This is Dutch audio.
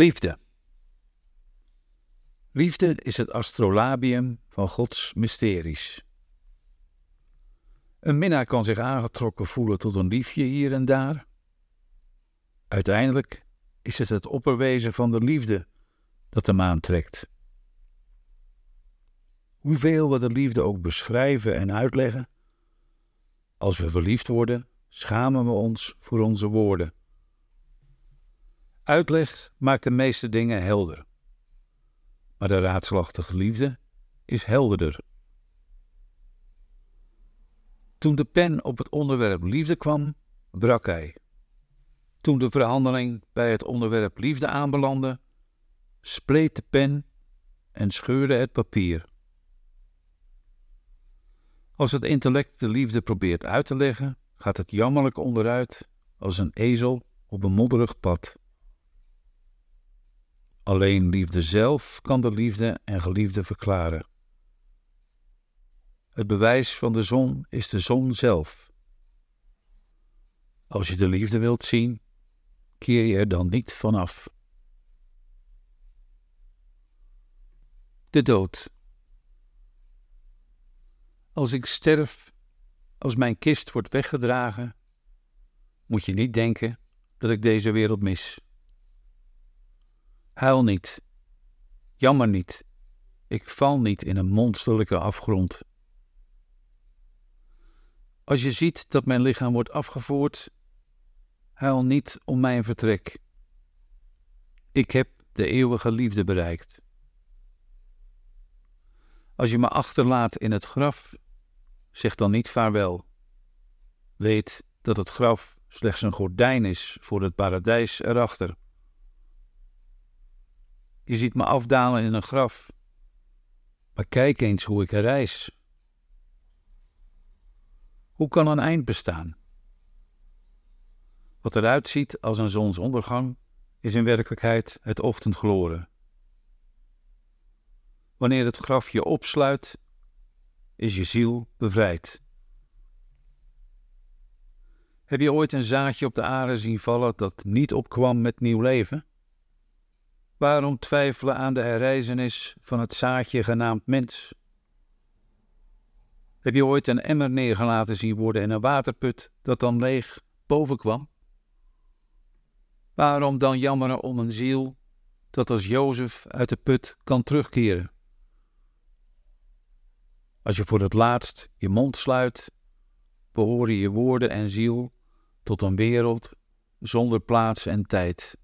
Liefde. Liefde is het astrolabium van Gods mysteries. Een minnaar kan zich aangetrokken voelen tot een liefje hier en daar. Uiteindelijk is het het opperwezen van de liefde dat hem aantrekt. Hoeveel we de liefde ook beschrijven en uitleggen, als we verliefd worden, schamen we ons voor onze woorden. Uitleg maakt de meeste dingen helder. Maar de raadselachtige liefde is helderder. Toen de pen op het onderwerp liefde kwam, brak hij. Toen de verhandeling bij het onderwerp liefde aanbelandde, spleet de pen en scheurde het papier. Als het intellect de liefde probeert uit te leggen, gaat het jammerlijk onderuit als een ezel op een modderig pad. Alleen liefde zelf kan de liefde en geliefde verklaren. Het bewijs van de zon is de zon zelf. Als je de liefde wilt zien, keer je er dan niet vanaf. De dood. Als ik sterf, als mijn kist wordt weggedragen, moet je niet denken dat ik deze wereld mis. Huil niet. Jammer niet. Ik val niet in een monsterlijke afgrond. Als je ziet dat mijn lichaam wordt afgevoerd, huil niet om mijn vertrek. Ik heb de eeuwige liefde bereikt. Als je me achterlaat in het graf, zeg dan niet vaarwel. Weet dat het graf slechts een gordijn is voor het paradijs erachter. Je ziet me afdalen in een graf. Maar kijk eens hoe ik reis. Hoe kan een eind bestaan? Wat eruit ziet als een zonsondergang, is in werkelijkheid het ochtendgloren. Wanneer het graf je opsluit, is je ziel bevrijd. Heb je ooit een zaadje op de aarde zien vallen dat niet opkwam met nieuw leven? Waarom twijfelen aan de herrijzenis van het zaadje genaamd mens? Heb je ooit een emmer neergelaten zien worden in een waterput dat dan leeg boven kwam? Waarom dan jammeren om een ziel dat als Jozef uit de put kan terugkeren? Als je voor het laatst je mond sluit, behoren je woorden en ziel tot een wereld zonder plaats en tijd.